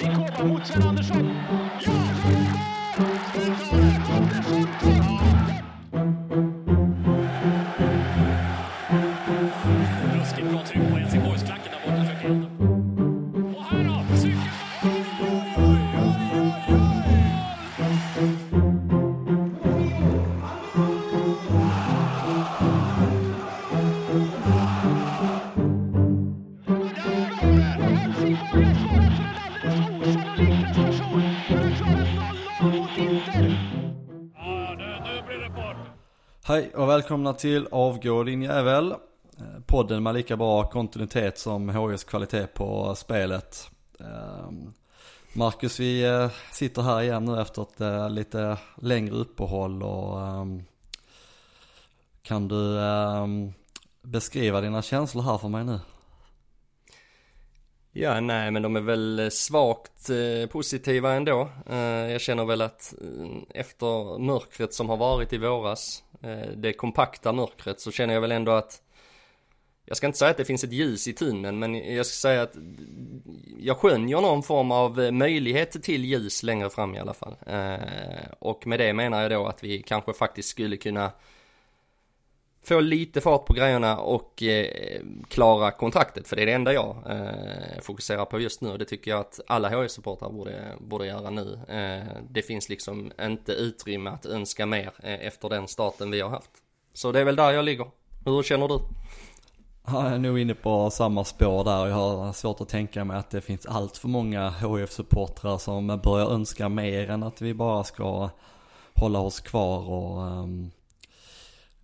Rikoba mot Sven Andersson. Ja, välkomna till Avgå din jävel. Eh, podden med lika bra kontinuitet som HIs kvalitet på spelet. Eh, Marcus, vi eh, sitter här igen nu efter ett lite längre uppehåll och ehm, kan du ehm, beskriva dina känslor här för mig nu? Ja, nej, men de är väl eh, svagt eh, positiva ändå. Eh, jag känner väl att eh, efter mörkret som har varit i våras, eh, det kompakta mörkret, så känner jag väl ändå att jag ska inte säga att det finns ett ljus i tunneln, men jag ska säga att jag skönjer någon form av eh, möjlighet till ljus längre fram i alla fall. Eh, och med det menar jag då att vi kanske faktiskt skulle kunna få lite fart på grejerna och eh, klara kontraktet. För det är det enda jag eh, fokuserar på just nu och det tycker jag att alla HIF-supportrar borde, borde göra nu. Eh, det finns liksom inte utrymme att önska mer eh, efter den starten vi har haft. Så det är väl där jag ligger. Hur känner du? Jag är nog inne på samma spår där. Jag har svårt att tänka mig att det finns allt för många HIF-supportrar som börjar önska mer än att vi bara ska hålla oss kvar och um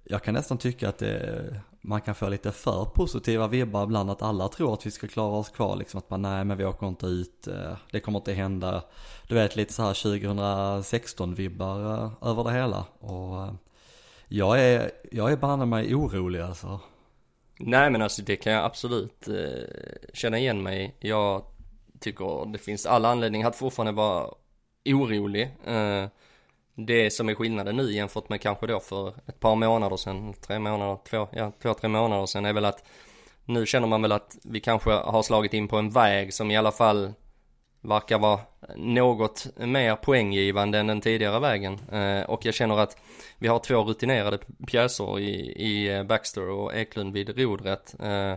jag kan nästan tycka att det, man kan få lite för positiva vibbar ibland att alla tror att vi ska klara oss kvar liksom att man nej men vi åker inte ut, eh, det kommer inte hända. Du vet lite så här 2016 vibbar eh, över det hela och jag är, jag är banne mig orolig alltså. Nej men alltså det kan jag absolut eh, känna igen mig i. Jag tycker det finns alla anledningar att fortfarande vara orolig. Eh, det som är skillnaden nu jämfört med kanske då för ett par månader sedan, tre månader, två, ja, två, tre månader sedan är väl att nu känner man väl att vi kanske har slagit in på en väg som i alla fall verkar vara något mer poänggivande än den tidigare vägen. Eh, och jag känner att vi har två rutinerade pjäser i, i eh, Baxter och Eklund vid rodret. Eh,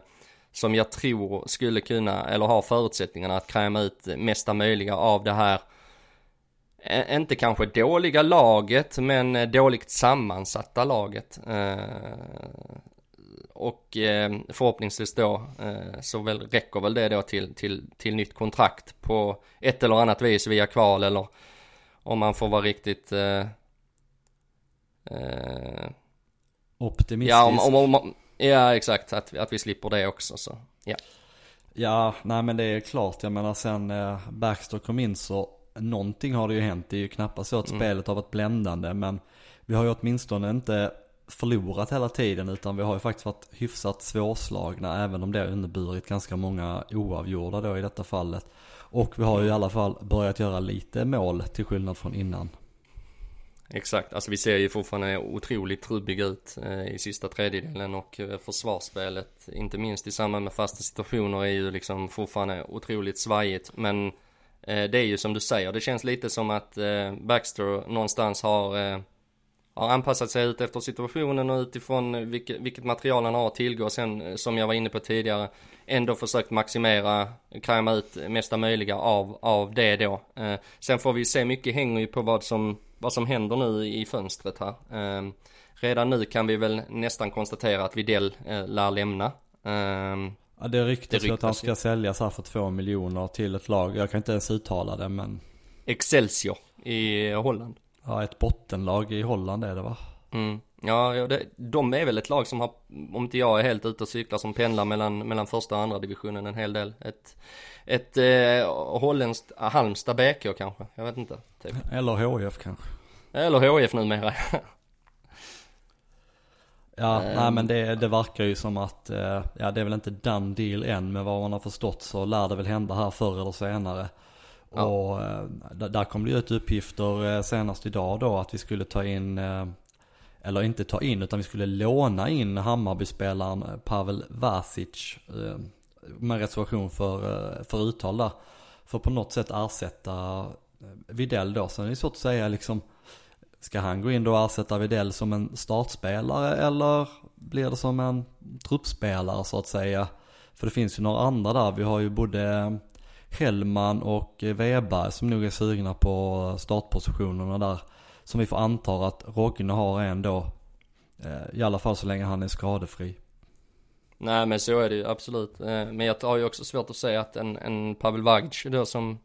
som jag tror skulle kunna, eller har förutsättningarna att kräma ut mesta möjliga av det här eh, inte kanske dåliga laget, men eh, dåligt sammansatta laget. Eh, och eh, förhoppningsvis då så väl, räcker väl det då till, till, till nytt kontrakt på ett eller annat vis via kval eller om man får vara riktigt Optimistisk. Ja, om, om, om, ja exakt, att, att vi slipper det också så, ja. Ja, nej men det är klart. Jag menar sen Baxter kom in så någonting har det ju hänt. Det är ju knappast så att Mm. spelet har varit bländande. Men vi har ju åtminstone inte förlorat hela tiden. Utan vi har ju faktiskt varit hyfsat svårslagna. Även om det har inneburit ganska många oavgjorda då i detta fallet. Och vi har ju i alla fall börjat göra lite mål till skillnad från innan. Exakt, alltså vi ser ju fortfarande otroligt trubbiga ut eh, i sista tredjedelen och eh, försvarsspelet, inte minst i samband med fasta situationer, är ju liksom fortfarande otroligt svajigt. Men Eh, det är ju som du säger, det känns lite som att eh, Baxter någonstans har, eh, har anpassat sig ut efter situationen och utifrån vilket, vilket material han har att tillgå. Sen, eh, som jag var inne på tidigare, ändå försökt maximera, kräma ut mesta möjliga av, av det då. Eh, sen får vi se, mycket hänger ju på vad som, vad som händer nu i fönstret här. Eh, redan nu kan vi väl nästan konstatera att Videll eh, lär lämna. Ehm, Ja, det ryktas ju att han ska ju. säljas här för två miljoner till ett lag. Jag kan inte ens uttala det men Excelsior i Holland. ja, ett bottenlag i Holland är det va? Mm. Ja, ja, det, de är väl ett lag som har, om inte jag är helt ute och cyklar, som pendlar mellan, mellan första och andra divisionen en hel del. Ett, ett eh, holländskt Halmstad BK kanske, jag vet inte. Typ. Eller HIF kanske. Eller HIF numera. Ja, Ehm. nej men det, det verkar ju som att, eh, ja det är väl inte done deal än men vad man har förstått så lär det väl hända här förr eller senare. Ja. Och eh, där, där kom det ju ut uppgifter eh, senast idag då att vi skulle ta in, eh, eller inte ta in utan vi skulle låna in Hammarby-spelaren eh, Pavel Vasic. Eh, med reservation för, för uttal där. För på något sätt ersätta Videll då. Sen är det svårt att säga liksom, ska han gå in då och ersätta Videll som en startspelare eller blir det som en truppspelare så att säga? För det finns ju några andra där. Vi har ju både Hellman och Weberg som nog är sugna på startpositionerna där. Som vi får anta att Rogne har en då. Eh, I alla fall så länge han är skadefri. Nej men så är det ju absolut. Eh, men jag har ju också svårt att säga att en, en Pavel Vagic då som,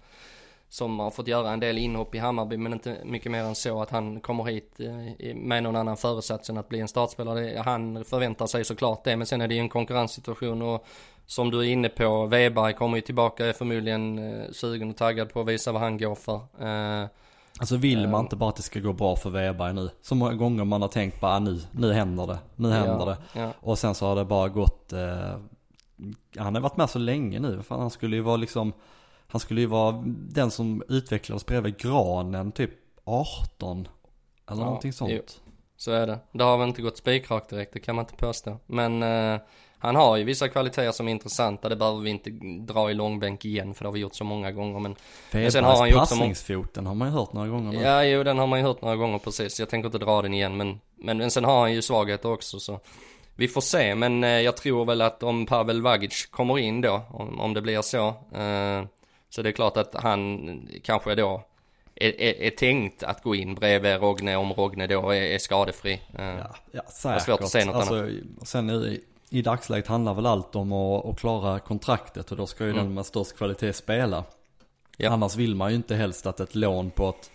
som har fått göra en del inhopp i Hammarby men inte mycket mer än så att han kommer hit eh, med någon annan föresats än att bli en startspelare. Han förväntar sig såklart det men sen är det ju en konkurrenssituation och som du är inne på, Weberg kommer ju tillbaka, är förmodligen eh, sugen och taggad på att visa vad han går för. Eh, Alltså vill man inte bara att det ska gå bra för Weberg nu. Så många gånger man har tänkt bara nu, nu händer det, nu händer det. ja, ja. Och sen så har det bara gått, eh, han har varit med så länge nu. Fan, han skulle ju vara liksom, han skulle ju vara den som utvecklades bredvid Granen typ 18. Eller Ja, någonting sånt. jo. Så är det. Det har väl inte gått spikrakt direkt, det kan man inte påstå. Men eh, han har ju vissa kvaliteter som är intressanta, det behöver vi inte dra i långbänk igen för det har vi gjort så många gånger. Men Men sen har han ju också passningsfoten har man ju hört några gånger nu. ja, jo den har man ju hört några gånger precis. Jag tänker inte dra den igen men, men, men sen har han ju svagheter också så vi får se, men eh, jag tror väl att om Pavel Vagic kommer in då, om, om det blir så, eh, så det är klart att han kanske då är, är, är tänkt att gå in bredvid Rogne om Rogne då är, är skadefri. Eh, Ja, ja säkert. svårt att säga något alltså, Sen i, i dagsläget handlar väl allt om att, att klara kontraktet och då ska ju den med störst kvalitet spela. Mm. Ja. Annars vill man ju inte helst att ett lån på ett,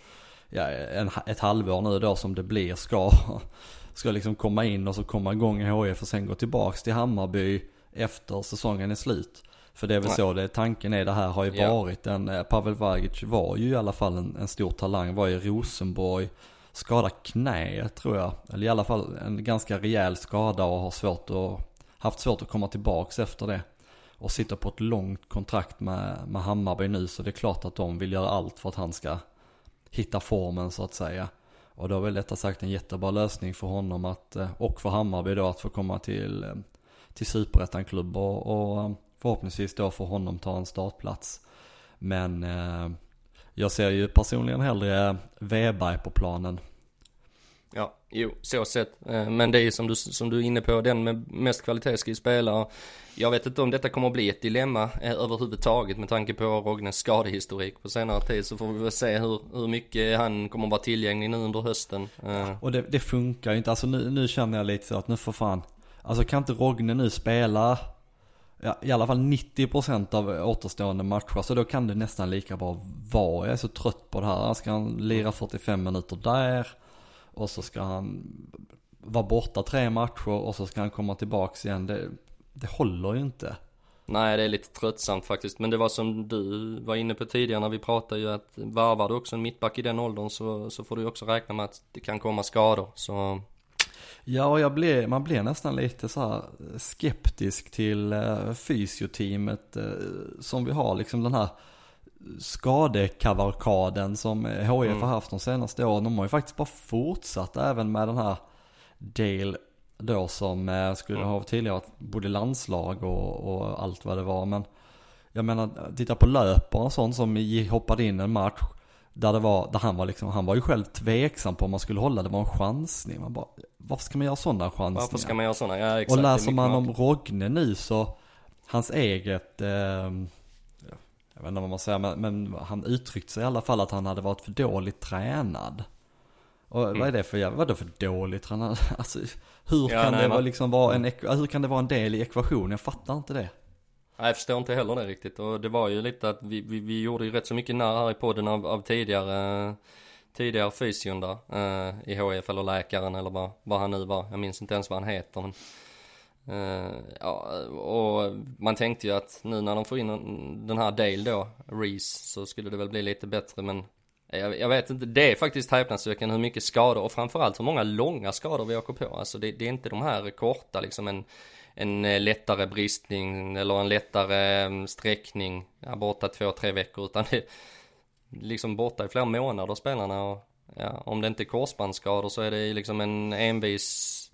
ja, en, ett halvår nu då som det blir ska, ska liksom komma in och så komma igång i HIF och sen gå tillbaks till Hammarby efter säsongen är slut. För det är väl Nej. så det tanken är, det här har ju Ja. varit en, eh, Pavel Vagic var ju i alla fall en, en stor talang, var i Rosenborg, skadade knä tror jag, eller i alla fall en ganska rejäl skada och har svårt att, haft svårt att komma tillbaks efter det. Och sitter på ett långt kontrakt med, med Hammarby nu så det är klart att de vill göra allt för att han ska hitta formen så att säga. Och då är väl detta sagt en jättebra lösning för honom att, eh, och för Hammarby då att få komma till, eh, till superettan-klubb och, och förhoppningsvis då för honom ta en startplats. Men eh, jag ser ju personligen hellre Weberg på planen. Ja, jo, så sett. Eh, Men det är ju som du, som du är inne på, den med mest kvalitet ska ju spela. Jag vet inte om detta kommer att bli ett dilemma eh, överhuvudtaget med tanke på Rognes skadehistorik på senare tid. Så får vi väl se hur, hur mycket han kommer att vara tillgänglig nu under hösten. Eh, Och det, det funkar ju inte, alltså nu, nu känner jag lite så att nu får fan, alltså kan inte Rogne nu spela ja, i alla fall 90% av återstående matcher, så då kan det nästan lika bra vara. Jag är så trött på det här, ska han lira 45 minuter där och så ska han vara borta tre matcher och så ska han komma tillbaks igen. Det, det håller ju inte. Nej, det är lite tröttsamt faktiskt. Men det var som du var inne på tidigare när vi pratade ju att varvar du också en mittback i den åldern så, så får du också räkna med att det kan komma skador. Så Ja, jag blev, man blir nästan lite så skeptisk till eh, fysioteamet eh, som vi har, liksom den här skadekavalkaden som HIF har haft de senaste åren. De har ju faktiskt bara fortsatt även med den här Dale då som eh, skulle ha tidigare både landslag och, och allt vad det var. Men jag menar, titta på löpare och sånt som hoppade in en match där det var, där han var liksom, han var ju själv tveksam på om man skulle hålla, det var en chansning. Man bara, varför ska man göra sådana chansningar? varför ska man göra sådana? Ja, exakt. och läser man om. Rogne nu så, hans eget, eh, jag vet inte vad man säger, men, men han uttryckte sig i alla fall att han hade varit för dåligt tränad. Och Mm. vad är det för jävla, vadå för dåligt tränad? Alltså, hur Ja, kan nej, det man- liksom vara en, ek- hur kan det vara en del i ekvationen? Jag fattar inte det. Nej, jag förstår inte heller det riktigt. Och det var ju lite att vi, vi, vi gjorde ju rätt så mycket narr här i podden av, av tidigare, tidigare fysion där. Eh, I HIF eller läkaren eller vad, vad han nu var. Jag minns inte ens vad han heter. Men, eh, ja, och man tänkte ju att nu när de får in den här Dale då, Reese, så skulle det väl bli lite bättre. Men jag, jag vet inte, det är faktiskt häpnadsväckande hur mycket skador och framförallt hur många långa skador vi åker på. Alltså det, det är inte de här korta liksom en en eh, lättare bristning eller en lättare mm, sträckning, ja, borta två, tre veckor, utan det är liksom borta i flera månader spelarna och ja, om det inte är korsbandsskador så är det liksom en envis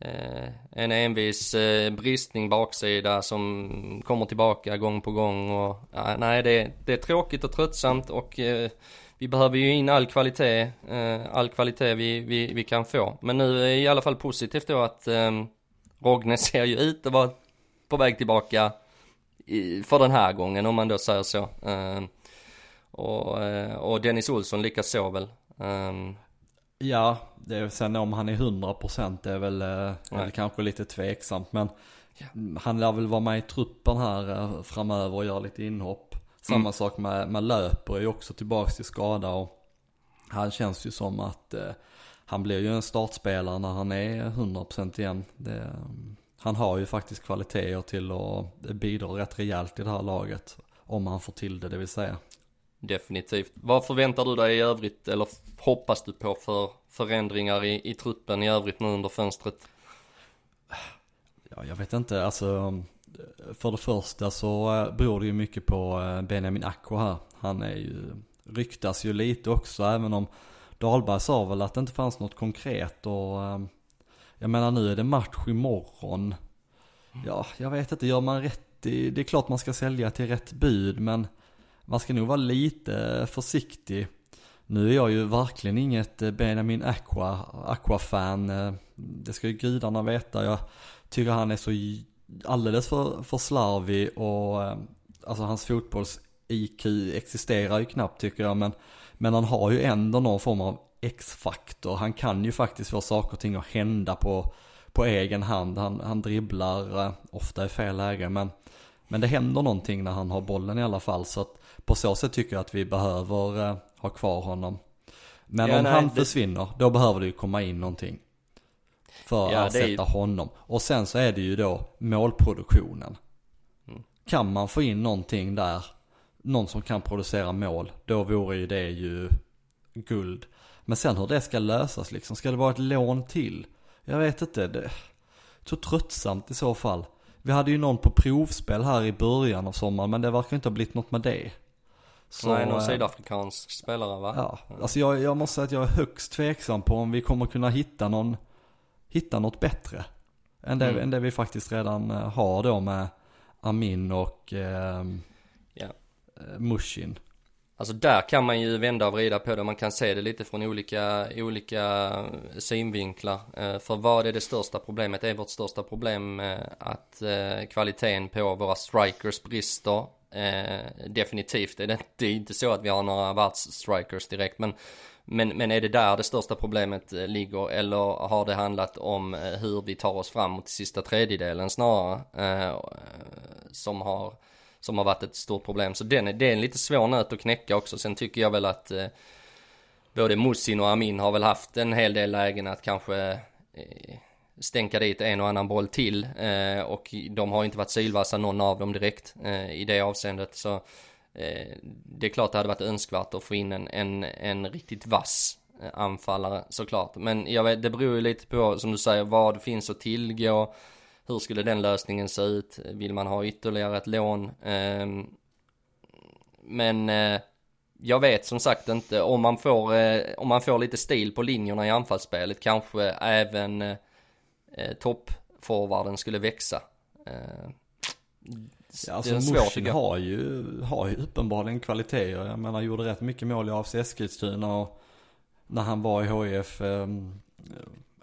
eh, en envis eh, bristning baksida som kommer tillbaka gång på gång och ja, nej det, det är tråkigt och tröttsamt och eh, vi behöver ju in all kvalitet, eh, all kvalitet vi, vi, vi kan få. Men nu är i alla fall positivt då att eh, Rogne ser ju ut att vara på väg tillbaka i, för den här gången om man då säger så. Eh, och, eh, och Dennis Olsson likaså väl. Um, Ja, det är, sen om han är 100% det är väl, eh, väl kanske lite tveksamt. Men han lär väl vara med i truppen här eh, framöver och göra lite inhopp. Samma Mm. sak med, med Löper är ju också tillbaks till skada och han känns ju som att han blir ju en startspelare när han är 100% igen. Det, han har ju faktiskt kvaliteter till att bidra rätt rejält i det här laget. Om han får till det, det vill säga. Definitivt. Vad förväntar du dig i övrigt eller hoppas du på för förändringar i, i truppen i övrigt nu under fönstret? Ja, jag vet inte, alltså för det första så eh, beror det ju mycket på eh, Benjamin Aqua här. Han är ju, ryktas ju lite också, även om Dahlberg sa väl att det inte fanns något konkret och ehm, jag menar nu är det match imorgon. Ja, jag vet inte, gör man rätt i, det är klart man ska sälja till rätt bud men man ska nog vara lite försiktig. Nu är jag ju verkligen inget eh, Benjamin Aqua, Aqua-fan, eh, det ska ju gudarna veta. Jag tycker han är så alldeles för, för slarvig och ehm, alltså hans fotbolls-IQ existerar ju knappt tycker jag men, men han har ju ändå någon form av X-faktor. Han kan ju faktiskt få saker och ting att hända på, på egen hand. Han, han dribblar eh, ofta i fel läge men, men det händer någonting när han har bollen i alla fall så att på så sätt tycker jag att vi behöver eh, ha kvar honom. Men Ja, om nej, han det- försvinner, då behöver det ju komma in någonting. För Ja, att är ju- sätta honom. Och sen så är det ju då målproduktionen. Mm. Kan man få in någonting där, någon som kan producera mål, då vore ju det ju guld. Men sen hur det ska lösas liksom, ska det vara ett lån till? Jag vet inte, det är så tröttsamt i så fall. Vi hade ju någon på provspel här i början av sommaren, men det verkar inte ha blivit något med det. Så, Nej, någon eh, sydafrikansk spelare va? Ja, alltså jag, jag måste säga att jag är högst tveksam på om vi kommer kunna hitta någon, hitta något bättre. Än det, Mm. än det vi faktiskt redan eh, har då med Amin och eh, eh, Eh, mushin. Alltså där kan man ju vända och vrida på det, man kan se det lite från olika, olika synvinklar. Eh, för vad är det största problemet? Är vårt största problem eh, att kvaliteten på våra strikers brister? Definitivt är det, det är inte så att vi har några världsstrikers direkt, men men, men är det där det största problemet ligger eller har det handlat om hur vi tar oss framåt till sista tredjedelen snarare? Eh, som har som har varit ett stort problem. Så den är, det är en lite svår nöt att knäcka också. Sen tycker jag väl att eh, både Musin och Amin har väl haft en hel del lägen att kanske eh, stänka dit en och annan boll till. Eh, och de har inte varit sylvassa någon av dem direkt eh, i det avseendet. Så eh, det är klart det hade varit önskvärt att få in en, en, en riktigt vass eh, anfallare såklart. Men jag vet, det beror ju lite på, som du säger, vad finns att tillgå. Hur skulle den lösningen se ut? Vill man ha ytterligare ett lån? Ehm, men eh, jag vet som sagt inte om man får, eh, om man får lite stil på linjerna i anfallsspelet kanske även eh, toppforwarden skulle växa. Eh, Ja, alltså Mushin har ju, har ju uppenbarligen kvaliteter. Jag menar, gjorde rätt mycket mål i AFC Eskilstuna och när han var i HIF eh,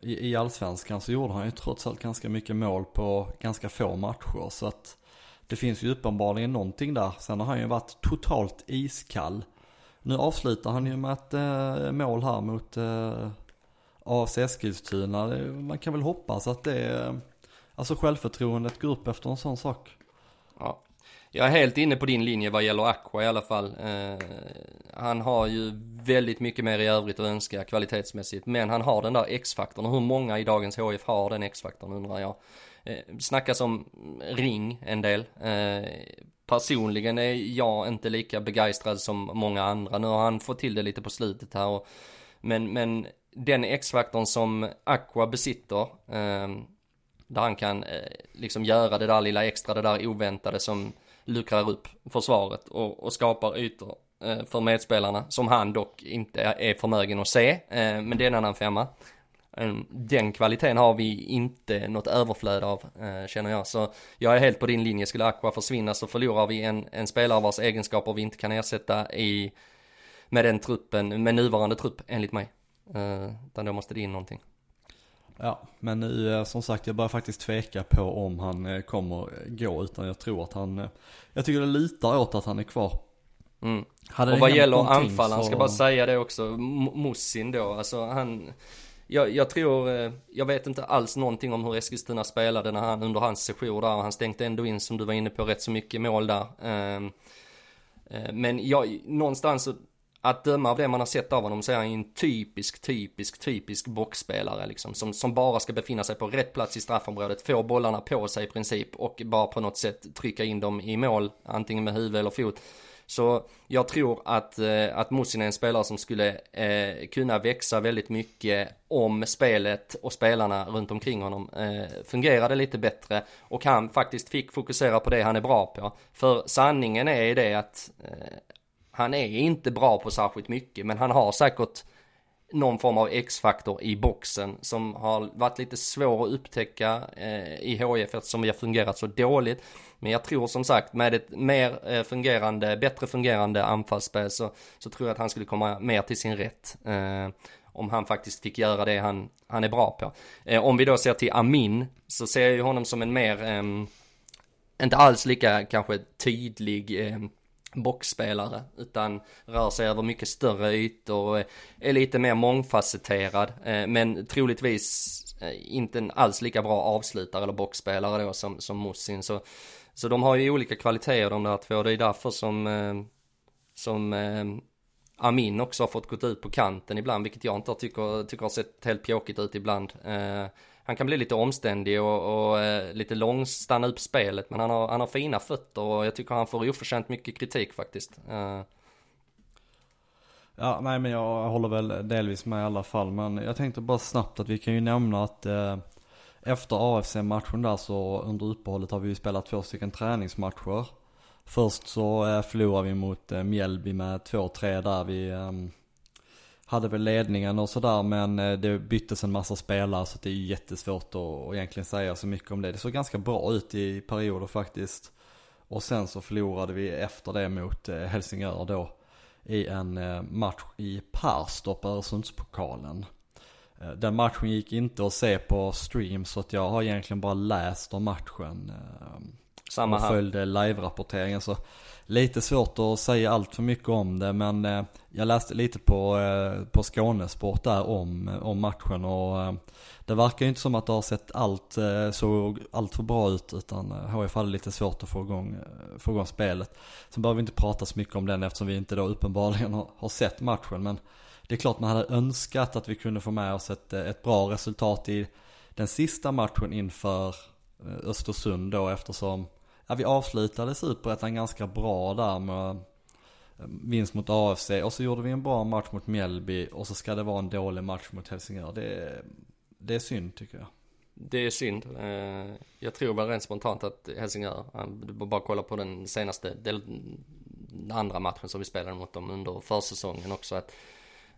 i, i allsvenskan så gjorde han ju trots allt ganska mycket mål på ganska få matcher. Så att det finns ju uppenbarligen någonting där. Sen har han ju varit totalt iskall. Nu avslutar han ju med ett eh, mål här mot eh, AFC Eskilstuna. Man kan väl hoppas att det, eh, alltså självförtroendet går upp efter en sån sak. Ja. Jag är helt inne på din linje vad gäller Aqua i alla fall. Eh, han har ju väldigt mycket mer i övrigt att önska kvalitetsmässigt. Men han har den där X-faktorn. Och hur många i dagens HF har den X-faktorn undrar jag. Eh, snackas om ring en del. Eh, personligen är jag inte lika begeistrad som många andra. Nu har han fått till det lite på slutet här. Och, men, men den X-faktorn som Aqua besitter. eh, där han kan eh, liksom göra det där lilla extra, det där oväntade som luckrar upp försvaret och, och skapar ytor eh, för medspelarna. Som han dock inte är förmögen att se, eh, men det är en annan femma. Eh, den kvaliteten har vi inte något överflöd av, eh, känner jag. Så jag är helt på din linje, skulle Aqua försvinna så förlorar vi en, en spelare vars egenskaper vi inte kan ersätta i, med den truppen, med nuvarande trupp, enligt mig. Eh, Utan då måste det in någonting. Ja, men nu eh, som sagt jag börjar faktiskt tveka på om han eh, kommer gå utan jag tror att han, eh, jag tycker det lutar åt att han är kvar. Mm. Och det vad gäller anfallaren, så- ska bara säga det också, M- Mussin då, alltså han jag, jag tror, eh, jag vet inte alls någonting om hur Eskilstuna spelade när han, under hans sejour där, han stänkte ändå in som du var inne på rätt så mycket mål där. Ehm, eh, Men jag, någonstans så, att döma av det man har sett av honom så är han ju en typisk, typisk, typisk boxspelare liksom. Som, som bara ska befinna sig på rätt plats i straffområdet, få bollarna på sig i princip och bara på något sätt trycka in dem i mål, antingen med huvud eller fot. Så jag tror att, eh, att Musin är en spelare som skulle eh, kunna växa väldigt mycket om spelet och spelarna runt omkring honom eh, fungerade lite bättre och han faktiskt fick fokusera på det han är bra på. För sanningen är det att eh, han är inte bra på särskilt mycket men han har säkert någon form av X-faktor i boxen som har varit lite svår att upptäcka eh, i HIF eftersom vi har fungerat så dåligt. Men jag tror som sagt med ett mer eh, fungerande, bättre fungerande anfallsspel så, så tror jag att han skulle komma mer till sin rätt. Eh, om han faktiskt fick göra det han, han är bra på. Eh, om vi då ser till Amin så ser jag ju honom som en mer, ehm, inte alls lika kanske tydlig eh, boxspelare utan rör sig över mycket större ytor och är lite mer mångfacetterad eh, men troligtvis eh, inte en alls lika bra avslutare eller boxspelare då som, som Mussin så, så de har ju olika kvaliteter de där två det är därför som eh, som Amin också har fått gått ut på kanten ibland vilket jag inte tycker, tycker har sett helt pjåkigt ut ibland. Han kan bli lite omständig och, och eh, lite lång, stanna upp spelet men han har, han har fina fötter och jag tycker han får oförtjänt mycket kritik faktiskt. Eh, Ja, nej men jag håller väl delvis med i alla fall. Men jag tänkte bara snabbt att vi kan ju nämna att eh, efter AFC-matchen där så under uppehållet har vi ju spelat två stycken träningsmatcher. Först så eh, förlorade vi mot eh, Mjällby med 2-3 där. Vi eh, hade väl ledningen och sådär men eh, det byttes en massa spelare så det är ju jättesvårt att, egentligen säga så mycket om det. Det såg ganska bra ut i perioder faktiskt. Och sen så förlorade vi efter det mot eh, Helsingör då i en eh, match i Perstorp, Öresundspokalen. Den matchen gick inte att se på stream så att jag har egentligen bara läst om matchen eh, samma och här. följde live-rapporteringen så lite svårt att säga allt för mycket om det men eh, jag läste lite på, eh, på Skånesport där om, om matchen och eh, det verkar ju inte som att det har sett allt, eh, så allt för bra ut utan eh, HF hade lite svårt att få igång, eh, få igång spelet. Sen behöver vi inte prata så mycket om den eftersom vi inte då uppenbarligen har, har sett matchen men det är klart man hade önskat att vi kunde få med oss ett, ett bra resultat i den sista matchen inför eh, Östersund då eftersom ja, vi avslutade Superettan ganska bra där med eh, vinst mot AFC och så gjorde vi en bra match mot Mjällby och så ska det vara en dålig match mot Helsingör. Det är, det är synd tycker jag. Det är synd. Eh, jag tror väl rent spontant att Helsingör, eh, du får bara kolla på den senaste, den andra matchen som vi spelade mot dem under försäsongen också att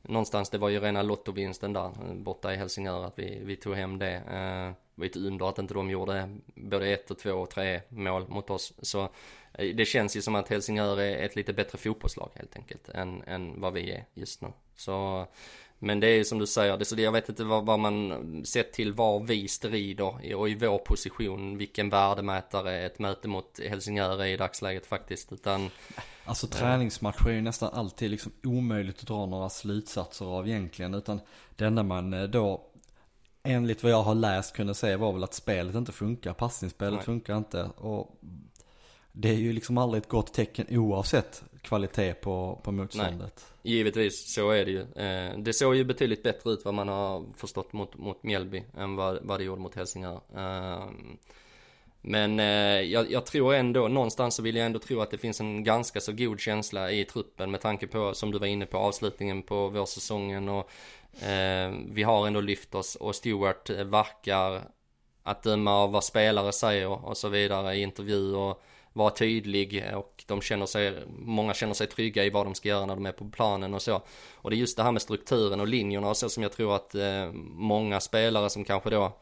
någonstans det var ju rena lottovinsten där borta i Helsingör att vi, vi tog hem det. Eh, Det var ett under att inte de gjorde både ett och två och tre mål mot oss. Så eh, det känns ju som att Helsingör är ett lite bättre fotbollslag helt enkelt än, än vad vi är just nu. Så men det är som du säger, det, så det, jag vet inte vad, vad man sett till var vi strider i- och i vår position, vilken värdemätare ett möte mot Helsingör är i dagsläget faktiskt. Utan Alltså träningsmatcher är ju nästan alltid liksom omöjligt att dra några slutsatser av egentligen. Utan det enda man eh, då, enligt vad jag har läst, kunde säga var väl att spelet inte funkar. Passningsspelet Nej. funkar inte. Och det är ju liksom aldrig ett gott tecken oavsett kvalitet på, på motståndet. givetvis, så är det ju. Eh, det såg ju betydligt bättre ut vad man har förstått mot, mot Mjällby än vad, vad det gjorde mot Helsingör. Eh, men eh, jag, jag tror ändå, någonstans så vill jag ändå tro att det finns en ganska så god känsla i truppen med tanke på, som du var inne på, avslutningen på vårsäsongen och eh, vi har ändå lyft oss och Stewart eh, verkar att döma av vad spelare säger och så vidare i intervjuer och vara tydlig och de känner sig, många känner sig trygga i vad de ska göra när de är på planen och så. Och det är just det här med strukturen och linjerna och så som jag tror att eh, många spelare som kanske då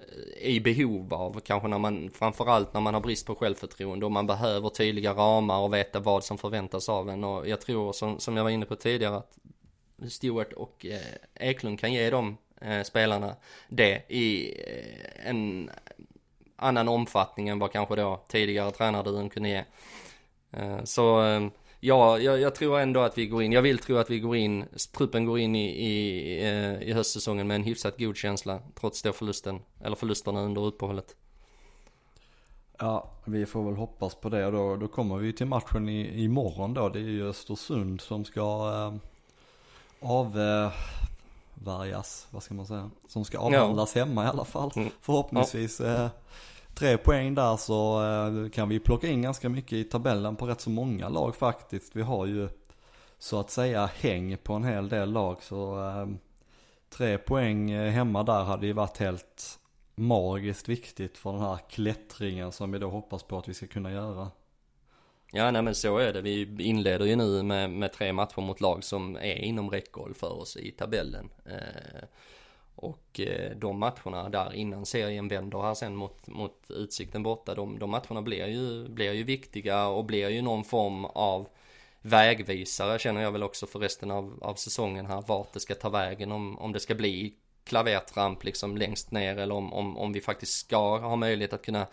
Eh, i behov av, kanske när man, framförallt när man har brist på självförtroende och man behöver tydliga ramar och veta vad som förväntas av en och jag tror som, som jag var inne på tidigare att Stewart och eh, Eklund kan ge de eh, spelarna det i eh, en annan omfattning än vad kanske då tidigare tränarduon kunde ge. Eh, så eh, ja, jag, jag, tror ändå att vi går in, jag vill tro att vi går in, truppen går in i, i, eh, i höstsäsongen med en hyfsat god känsla trots då förlusten, eller förlusterna under uppehållet. Ja, vi får väl hoppas på det då, då kommer vi till matchen i, imorgon då. Det är ju Östersund som ska eh, avvärjas, vad ska man säga, som ska avhandlas ja. hemma i alla fall. Mm. Förhoppningsvis ja. eh, tre poäng där så eh, kan vi plocka in ganska mycket i tabellen på rätt så många lag faktiskt. Vi har ju så att säga häng på en hel del lag så eh, tre poäng eh, hemma där hade ju varit helt magiskt viktigt för den här klättringen som vi då hoppas på att vi ska kunna göra. Ja nej men så är det. Vi inleder ju nu med, med tre matcher mot lag som är inom räckhåll för oss i tabellen. Eh, och eh, de matcherna där innan serien vänder här sen mot, mot Utsikten borta, de, de matcherna blir ju, blir ju viktiga och blir ju någon form av vägvisare känner jag väl också för resten av, av säsongen här, vart det ska ta vägen, om, om det ska bli klavertramp liksom längst ner eller om, om, om vi faktiskt ska ha möjlighet att kunna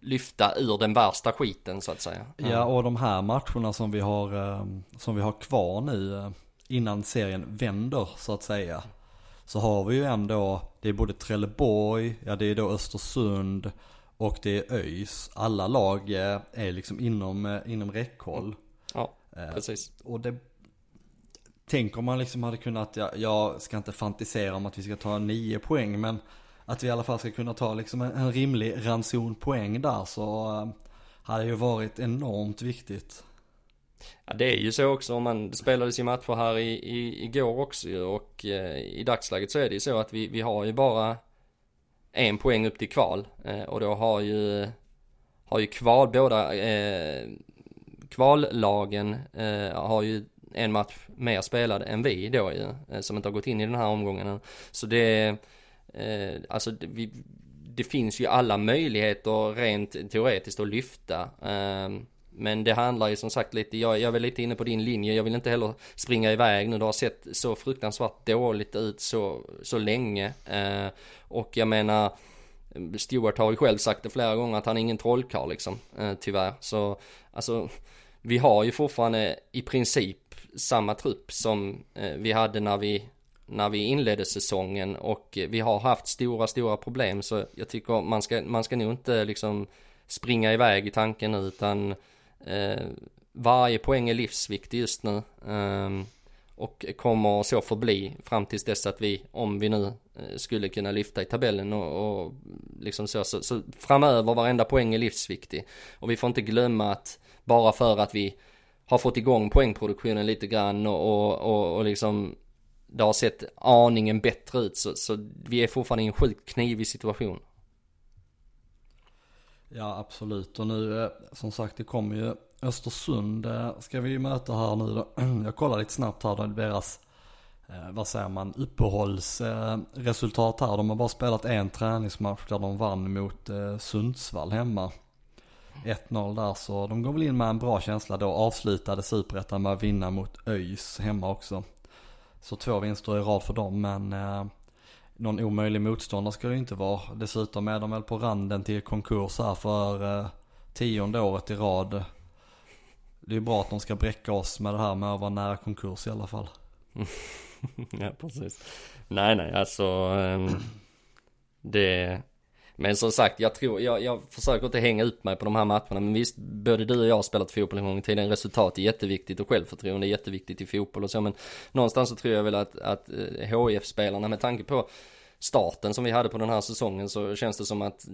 lyfta ur den värsta skiten så att säga. Ja och de här matcherna som vi har, eh, som vi har kvar nu eh, innan serien vänder så att säga så har vi ju ändå, det är både Trelleborg, ja det är då Östersund och det är ÖIS. Alla lag eh, är liksom inom, eh, inom räckhåll. Ja, eh, precis. Och det Tänk om man liksom hade kunnat, jag, jag ska inte fantisera om att vi ska ta nio poäng men att vi i alla fall ska kunna ta liksom en, en rimlig ranson poäng där så hade ju varit enormt viktigt. Ja det är ju så också om man spelade sin matcher här i, i, igår också och eh, i dagsläget så är det ju så att vi, vi har ju bara en poäng upp till kval eh, och då har ju har ju kval, båda eh, kvallagen eh, har ju en match mer spelad än vi då ju, eh, som inte har gått in i den här omgången. Så det, eh, alltså det, vi, det finns ju alla möjligheter rent teoretiskt att lyfta. Ehm, men det handlar ju som sagt lite, jag, jag är väl lite inne på din linje, jag vill inte heller springa iväg nu, det har sett så fruktansvärt dåligt ut så, så länge. Eh, och jag menar, Stewart har ju själv sagt det flera gånger att han är ingen trollkarl liksom, eh, tyvärr. Så, alltså, vi har ju fortfarande i princip samma trupp som eh, vi hade när vi när vi inledde säsongen och vi har haft stora, stora problem så jag tycker man ska, man ska nog inte liksom springa iväg i tanken nu utan eh, Eh, varje poäng är livsviktig just nu eh, och kommer så förbli fram tills dess att vi, om vi nu eh, skulle kunna lyfta i tabellen och, och liksom så, så, så framöver varenda poäng är livsviktig och vi får inte glömma att bara för att vi har fått igång poängproduktionen lite grann och, och, och, och liksom det har sett aningen bättre ut så, så vi är fortfarande i en sjukt knivig situation. Ja absolut och nu eh, som sagt det kommer ju Östersund eh, ska vi ju möta här nu då. Jag kollar lite snabbt här då deras eh, vad säger man, uppehållsresultat här. De har bara spelat en träningsmatch där de vann mot Sundsvall hemma. 1-0 där så de går väl in med en bra känsla då. Avslutade superettan med att vinna mot ÖIS hemma också. Så två vinster i rad för dem men någon omöjlig motståndare ska det ju inte vara. Dessutom är de väl på randen till konkurs här för eh, tionde året i rad. Det är bra att de ska bräcka oss med det här med att vara nära konkurs i alla fall. ja precis. Nej nej alltså ehm, det men som sagt, jag tror, jag, jag försöker inte hänga upp mig på de här matcherna. Men visst, både du och jag har spelat fotboll en gång i tiden. Resultat är jätteviktigt och självförtroende är jätteviktigt i fotboll och så. Men någonstans så tror jag väl att, att eh, HIF-spelarna med tanke på starten som vi hade på den här säsongen så känns det som att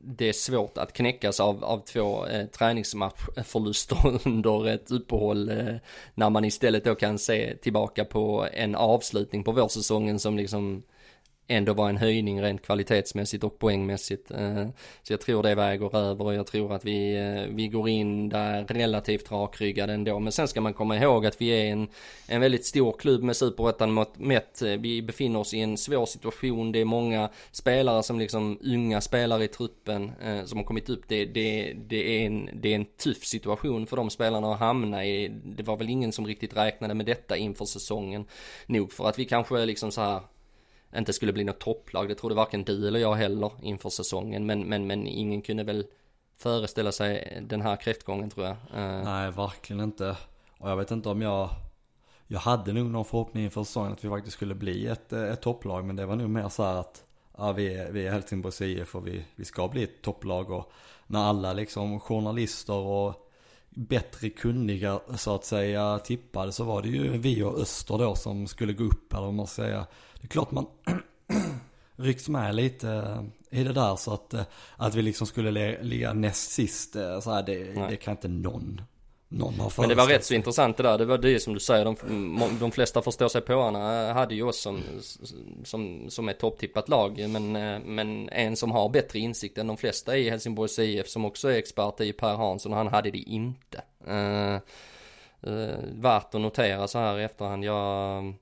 det är svårt att knäckas av, av två eh, träningsmatchförluster under ett uppehåll eh, när man istället då kan se tillbaka på en avslutning på vårsäsongen som liksom ändå var en höjning rent kvalitetsmässigt och poängmässigt. Eh, så jag tror det väger över och jag tror att vi, eh, vi går in där relativt rakryggade ändå. Men sen ska man komma ihåg att vi är en, en väldigt stor klubb med superettan mätt. Vi befinner oss i en svår situation. Det är många spelare som liksom unga spelare i truppen eh, som har kommit upp. Det, det, det, är en, det är en tuff situation för de spelarna att hamna i. Det var väl ingen som riktigt räknade med detta inför säsongen. Nog för att vi kanske liksom så här inte skulle bli något topplag. Det trodde varken du eller jag heller inför säsongen. Men, men, men ingen kunde väl föreställa sig den här kräftgången tror jag. Eh. Nej, verkligen inte. Och jag vet inte om jag, jag hade nog någon förhoppning inför säsongen att vi faktiskt skulle bli ett, eh, ett topplag. Men det var nog mer så här att ja, vi, är, vi är Helsingborgs IF och vi, vi ska bli ett topplag. Och när alla liksom journalister och bättre kunniga så att säga tippade så var det ju vi och Öster då som skulle gå upp eller vad man ska säga. Det är klart man rycks med lite eh, i det där så att, eh, att vi liksom skulle ligga näst sist eh, så här, det, det kan inte någon Men det var rätt så intressant det där. Det var det som du säger. De, de flesta förstår sig påarna hade ju oss som, som, som ett topptippat lag. Men, men en som har bättre insikt än de flesta i Helsingborgs IF som också är expert i Per Hansson. Han hade det inte. Uh, uh, värt att notera så här i efterhand. Jag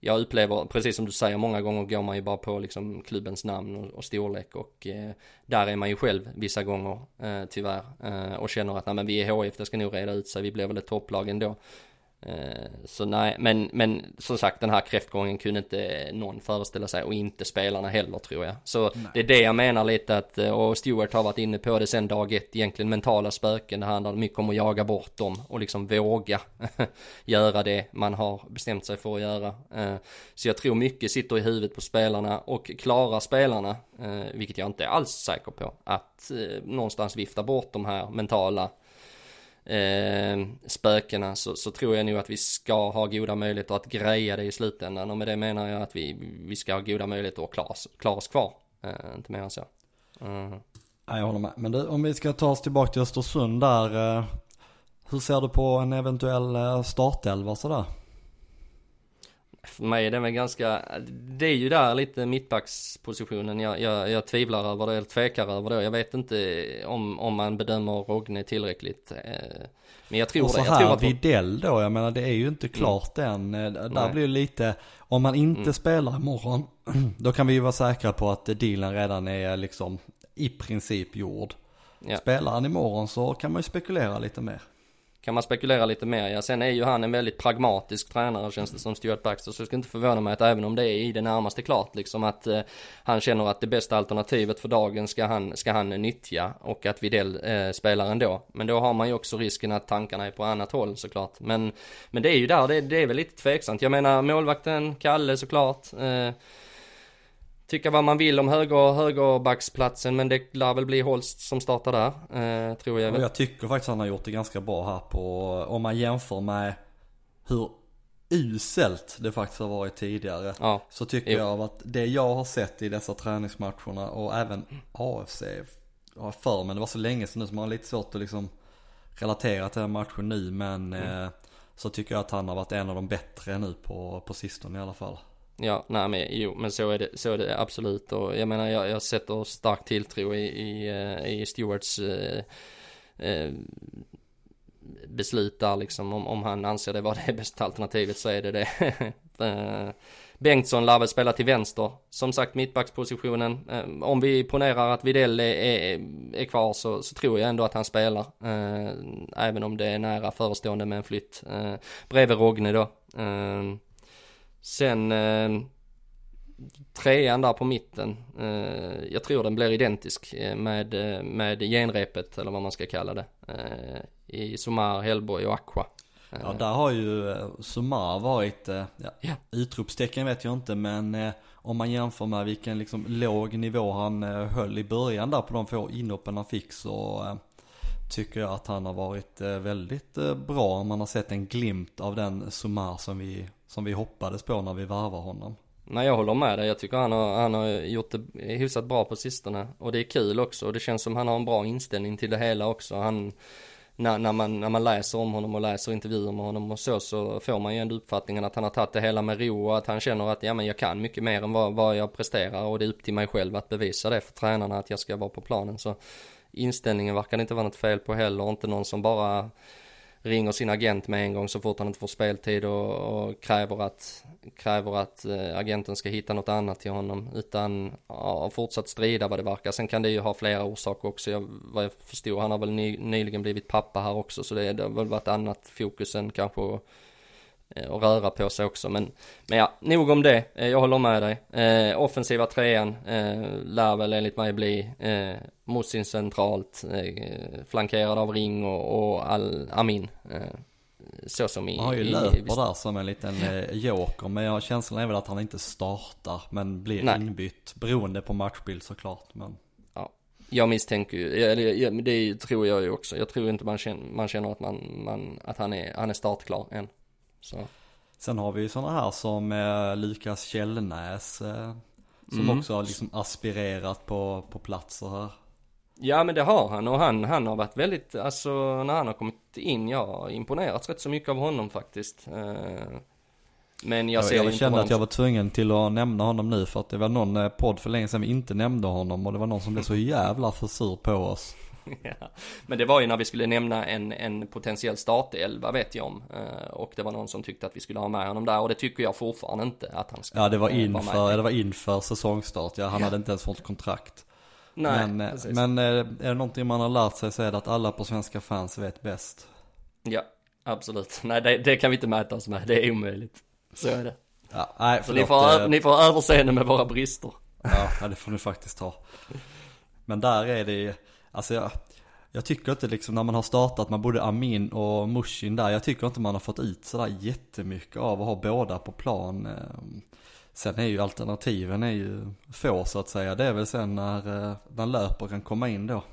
jag upplever, precis som du säger, många gånger går man ju bara på liksom klubbens namn och, och storlek och eh, där är man ju själv vissa gånger eh, tyvärr eh, och känner att nej men vi är HIF, det ska nog reda ut sig, vi blir väl ett topplag ändå. Eh, så nej, men, men som sagt den här kräftgången kunde inte någon föreställa sig och inte spelarna heller tror jag. Så nej. det är det jag menar lite att, eh, och Stewart har varit inne på det sen dag ett egentligen, mentala spöken. Det handlar mycket om att jaga bort dem och liksom våga göra det man har bestämt sig för att göra. Eh, så jag tror mycket sitter i huvudet på spelarna och klarar spelarna, vilket jag inte är alls säker på, att någonstans vifta bort de här mentala eh, spökena så, så, tror jag nog att vi ska ha goda möjligheter att greja det i slutändan och med det menar jag att vi, vi ska ha goda möjligheter att klara, klara oss kvar. Eh, inte mer än så. Mm. Ja, jag håller med. Men du, om vi ska ta oss tillbaka till Östersund där. Eh, hur ser du på en eventuell eh, startelva sådär? För mig är det väl ganska, det är ju där lite mittbackspositionen jag, jag, jag tvivlar över det, eller tvekar över det. Jag vet inte om, om man bedömer Rogne tillräckligt. Eh, men jag tror Och så det. Jag här, tror att Videll då, jag menar det är ju inte mm. klart mm. än. Där Nej. blir det lite, om man inte mm. spelar imorgon, då kan vi ju vara säkra på att dealen redan är liksom i princip gjord. Ja. Spelar han imorgon så kan man ju spekulera lite mer kan man spekulera lite mer. Ja, sen är ju han en väldigt pragmatisk tränare känns det som Stuart Baxter. Så jag skulle inte förvåna mig att även om det är i det närmaste klart liksom att eh, han känner att det bästa alternativet för dagen ska han, ska han nyttja och att Videll eh, spelar ändå. Men då har man ju också risken att tankarna är på annat håll såklart. Men, men det är ju där, det, det är väl lite tveksamt. Jag menar målvakten, Kalle såklart. Eh, tycka vad man vill om höger, högerbacksplatsen men det lär väl bli Holst som startar där, eh, tror jag. Och jag tycker faktiskt han har gjort det ganska bra här på, om man jämför med hur uselt det faktiskt har varit tidigare. Ja. Så tycker jo. jag att det jag har sett i dessa träningsmatcherna och även AFC, har för men det var så länge sedan nu så man har lite svårt att liksom relatera till den matchen nu men mm. eh, så tycker jag att han har varit en av de bättre nu på, på sistone i alla fall. Ja, nej men jo, men så är det, så är det absolut och jag menar jag, jag sätter stark tilltro i, i, eh, i Stewarts eh, eh, beslut där liksom om, om han anser det vara det bästa alternativet så är det det. Eh, Bengtsson lär väl spela till vänster. Som sagt mittbackspositionen. Eh, om vi ponerar att Videll är, är, är kvar så, så, tror jag ändå att han spelar. Även om det är nära förestående med en flytt. Bredvid Rogne då. Eh, Sen eh, trean där på mitten, eh, jag tror den blir identisk eh, med, eh, med genrepet eller vad man ska kalla det. Eh, I Somar, Hellborg och Aqua. Ja där har ju Somar varit, ja, ja. utropstecken vet jag inte men om man jämför med vilken liksom låg nivå han höll i början där på de få inhoppen han fick så tycker jag att han har varit väldigt bra. Man har sett en glimt av den Somar som vi som vi hoppades på när vi varvar honom. Nej jag håller med dig, jag tycker han har, han har gjort det hyfsat bra på sistone. Och det är kul också och det känns som han har en bra inställning till det hela också. Han när, när, man, när man läser om honom och läser intervjuer med honom och så, så får man ju ändå uppfattningen att han har tagit det hela med ro och att han känner att ja men jag kan mycket mer än vad, vad jag presterar och det är upp till mig själv att bevisa det för tränarna att jag ska vara på planen. Så inställningen verkar det inte vara något fel på heller, inte någon som bara ringer sin agent med en gång så fort han inte får speltid och, och kräver att, kräver att äh, agenten ska hitta något annat till honom utan ja, fortsatt strida vad det verkar. Sen kan det ju ha flera orsaker också. Jag, vad jag förstår, han har väl ny, nyligen blivit pappa här också så det, det har väl varit annat fokus än kanske att och röra på sig också. Men, men ja, nog om det. Eh, jag håller med dig. Eh, offensiva trean eh, lär väl enligt mig bli eh, Musin centralt, eh, flankerad av Ring och, och Al Amin. Eh, så som i... Man har ju i, löper där som en liten eh, joker, men jag, känslan är väl att han inte startar, men blir Nej. inbytt. Beroende på matchbild såklart, men... Ja, jag misstänker ju, eller, det tror jag ju också. Jag tror inte man känner, man känner att, man, man, att han, är, han är startklar än. Så. Sen har vi ju sådana här som eh, Lukas Källnäs, eh, som Mm. också har liksom aspirerat på, på platser här. Ja men det har han och han, han har varit väldigt, alltså när han har kommit in, jag har imponerats rätt så mycket av honom faktiskt. Eh, Men jag Jag, ser jag, inte kände honom att jag var tvungen till att nämna honom nu för att det var någon eh, podd för länge sedan vi inte nämnde honom och det var någon som blev så jävla för sur på oss. Ja. Men det var ju när vi skulle nämna en, en potentiell startelva vet jag om. Eh, Och det var någon som tyckte att vi skulle ha med honom där och det tycker jag fortfarande inte att han ska Ja det var eh, vara inför, ja, det var inför säsongstart, ja han hade inte ens fått kontrakt. Nej, men eh, precis. men är det någonting man har lärt sig så är det att alla på svenska fans vet bäst. Ja, absolut. Nej det, det kan vi inte mäta oss med, det är omöjligt. Så är det. Ja, nej Så ni får, ni får överseende med våra brister. Ja, ja, det får ni faktiskt ha. Men där är det ju, alltså jag, jag tycker inte liksom när man har startat med både Amin och Mushin där, jag tycker inte man har fått ut sådär jättemycket av att ha båda på plan. Ehm, sen är ju alternativen är ju få så att säga, det är väl sen när, eh, när löper kan komma in då.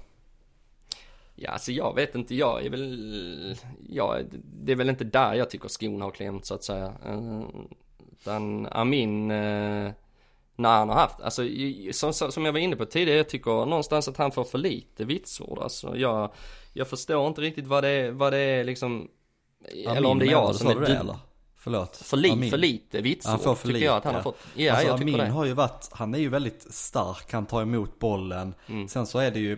Ja, alltså jag vet inte, jag är väl, ja, det är väl inte där jag tycker skon har klämt så att säga. Ehm, utan Amin, eh, när han har haft, alltså som, som jag var inne på tidigare, jag tycker någonstans att han får för lite vitsord. Alltså jag, jag förstår inte riktigt vad det är, vad det är liksom, eller om det är jag som är du eller? Förlåt. För, li, Amin. för lite vitsord Han får för tycker lite. jag att han har fått. Ja, alltså jag tycker Amin det. har ju varit, han är ju väldigt stark, han tar emot bollen. Mm. Sen så är det ju,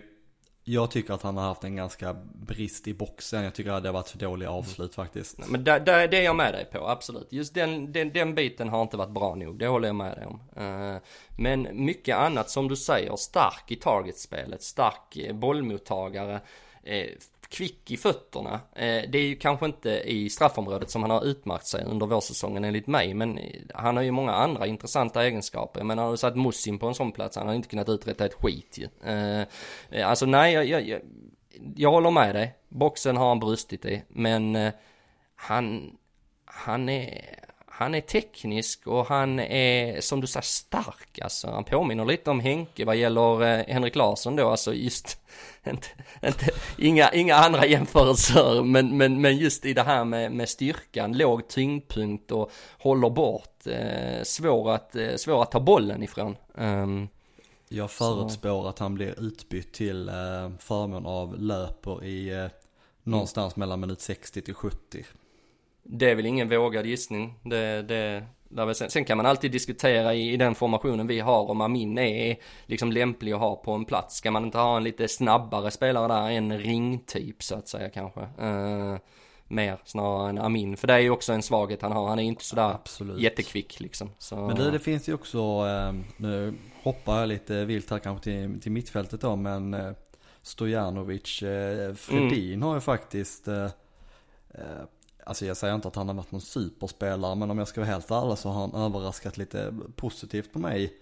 jag tycker att han har haft en ganska brist i boxen. Jag tycker att det har varit för dåliga avslut faktiskt. Men där, där, det är jag med dig på, absolut. Just den, den, den biten har inte varit bra nog, det håller jag med dig om. Eh, men mycket annat som du säger, stark i targetspelet, stark eh, bollmottagare, eh, kvick i fötterna. Eh, det är ju kanske inte i straffområdet som han har utmärkt sig under vårsäsongen enligt mig, men eh, han har ju många andra intressanta egenskaper. Men har du satt Mussim på en sån plats, han har inte kunnat uträtta ett skit ju. Eh, eh, alltså nej, jag, jag, jag, jag håller med dig. Boxen har han brustit i, men eh, han, han är, han är teknisk och han är, som du säger, stark alltså. Han påminner lite om Henke vad gäller eh, Henrik Larsson då, alltså just, inte, inte, inga, inga andra jämförelser, men, men, men just i det här med, med styrkan, låg tyngdpunkt och håller bort, eh, svår att, eh, svår att ta bollen ifrån. Ehm, Jag förutspår att han blir utbytt till eh, förmån av löper i eh, någonstans mellan minut 60 till 70. Det är väl ingen vågad gissning. Det, det, sen, sen kan man alltid diskutera i, i den formationen vi har om Amin är liksom lämplig att ha på en plats. Ska man inte ha en lite snabbare spelare där, en ringtyp så att säga kanske. Eh, mer snarare än Amin. För det är ju också en svaghet han har. Han är inte sådär Absolut. jättekvick liksom. Så, Men du, det finns ju också, eh, nu hoppar jag lite vilt här kanske till, till mittfältet då, men eh, Stojanovic, eh, Fredin har ju faktiskt, alltså jag säger inte att han har varit någon superspelare, men om jag ska vara helt ärlig så har han överraskat lite positivt på mig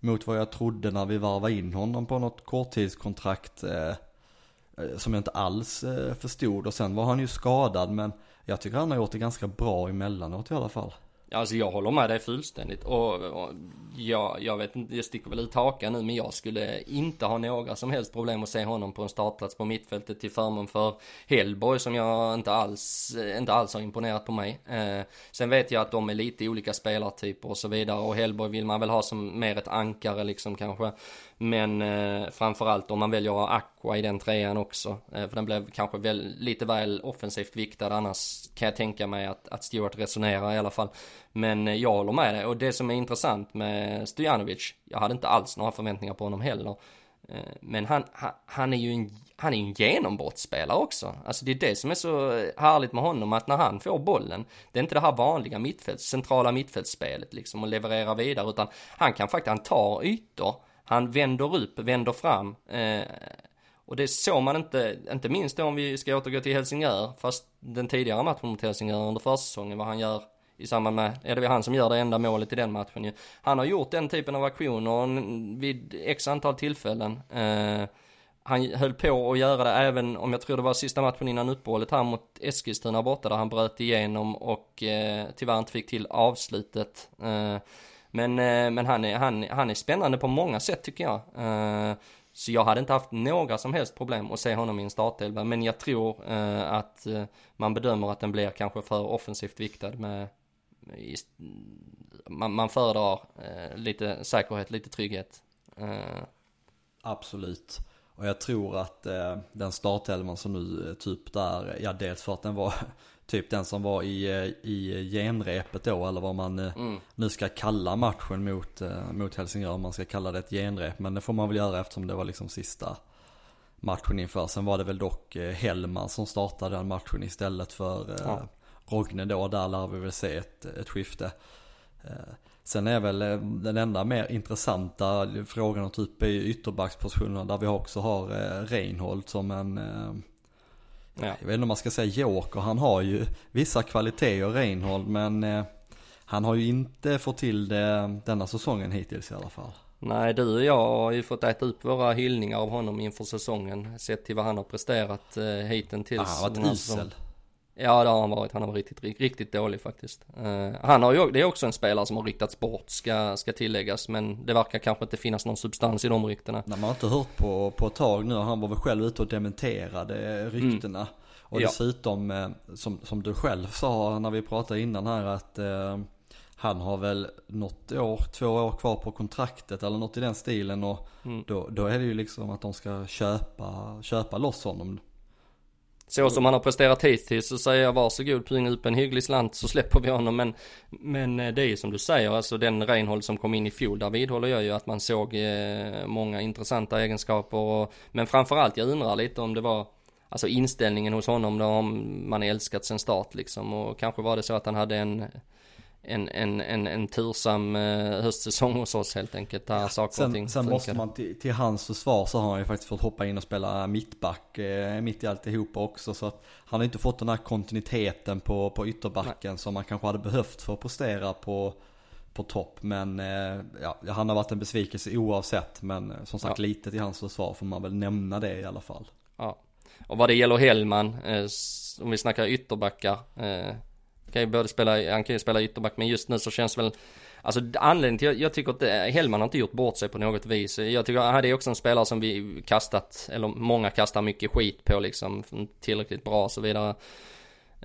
mot vad jag trodde när vi varvade in honom på något korttidskontrakt eh, eh som jag inte alls eh, förstod och sen var han ju skadad men jag tycker han har gjort det ganska bra emellanåt i alla fall. Alltså jag håller med dig fullständigt och, och ja, jag vet inte, jag sticker väl ut hakan nu men jag skulle inte ha några som helst problem att se honom på en startplats på mittfältet till förmån för Hellborg som jag inte alls, inte alls har imponerat på mig. Eh, sen vet jag att de är lite olika spelartyper och så vidare och Hellborg vill man väl ha som mer ett ankare liksom kanske. Men eh, framförallt om man väljer att Aqua i den trean också. Eh, för den blev kanske väl, lite väl offensivt viktad annars kan jag tänka mig att, att Stewart resonerar i alla fall. Men eh, jag håller med dig och det som är intressant med Stojanovic, jag hade inte alls några förväntningar på honom heller. Eh, men han, han, han är ju en, han är en genombrottsspelare också. Alltså det är det som är så härligt med honom, att när han får bollen, det är inte det här vanliga mittfälts, centrala mittfältsspelet liksom och levererar vidare, utan han kan faktiskt, han tar ytor han vänder upp, vänder fram. Eh, och det såg man inte, inte minst då om vi ska återgå till Helsingör, fast den tidigare matchen mot Helsingör under försäsongen, vad han gör i samband med, är det han som gör det enda målet i den matchen ju. Han har gjort den typen av aktioner vid x antal tillfällen. Eh, han höll på att göra det även om jag tror det var sista matchen innan uppehållet här mot Eskilstuna borta där han bröt igenom och eh, tyvärr inte fick till avslutet. Eh, men, eh, men han, är, han, han är spännande på många sätt tycker jag. Eh, så jag hade inte haft några som helst problem att se honom i en startelva. Men jag tror eh, att eh, man bedömer att den blir kanske för offensivt viktad med man, man föredrar eh, lite säkerhet, lite trygghet. Eh. Absolut. Och jag tror att eh, den startelvan som nu typ där, ja dels för att den var typ den som var i, eh, i genrepet då eller vad man eh, mm. nu ska kalla matchen mot, eh, mot Helsingör. Om man ska kalla det ett genrep. Men det får man väl göra eftersom det var liksom sista matchen inför. Sen var det väl dock Hellman som startade den matchen istället för ja. Rogne då. Där lär vi väl se ett, ett skifte. Sen är väl den enda mer intressanta frågan typ i ytterbackspositionen där vi också har Reinhold som en Ja. Jag vet inte om man ska säga joker, han har ju vissa kvaliteter Reinhold men eh, han har ju inte fått till det denna säsongen hittills i alla fall. Nej, du och jag har ju fått äta upp våra hyllningar av honom inför säsongen. Sett till vad han har presterat eh, hittills. Ah, han har varit isel. Ja det har han varit, han har varit riktigt, riktigt dålig faktiskt. Uh, han har ju, det är också en spelare som har ryktats bort ska, ska tilläggas men det verkar kanske inte finnas någon substans i de ryktena. Nej, man har inte hört på, på ett tag nu, han var väl själv ute och dementerade ryktena. Mm. Och ja. dessutom, eh, som, som du själv sa när vi pratade innan här att eh, han har väl något år, två år kvar på kontraktet eller något i den stilen och mm. då, då är det ju liksom att de ska köpa, köpa loss honom. Så som han har presterat hittills så säger jag varsågod punga upp en hygglig slant så släpper vi honom. Men, men eh, det är ju som du säger, alltså den Reinhold som kom in i fjol, där vidhåller jag ju att man såg eh, många intressanta egenskaper. Och, men framförallt jag undrar lite om det var Alltså inställningen hos honom då om man älskat sen start liksom och kanske var det så att han hade en en, en, en, en tursam eh, höstsäsong hos oss helt enkelt. Där ja, saker sen, och ting Sen måste man till, till, hans försvar så har han ju faktiskt fått hoppa in och spela mittback eh, mitt i alltihopa också. Så att han har inte fått den här kontinuiteten på, på ytterbacken Nej. som man kanske hade behövt för att prestera på, på topp. Men eh, ja, han har varit en besvikelse oavsett. Men eh, som sagt ja. lite till hans försvar får man väl nämna det i alla fall. Ja. Och vad det gäller Hellman, eh, om vi snackar ytterbackar. Eh, kan ju både spela, han kan ju spela ytterback men just nu så känns väl Alltså anledningen till, jag, jag tycker att det, Hellman har inte gjort bort sig på något vis. Jag tycker Han är också en spelare som vi kastat, eller många kastar mycket skit på liksom, tillräckligt bra och så vidare.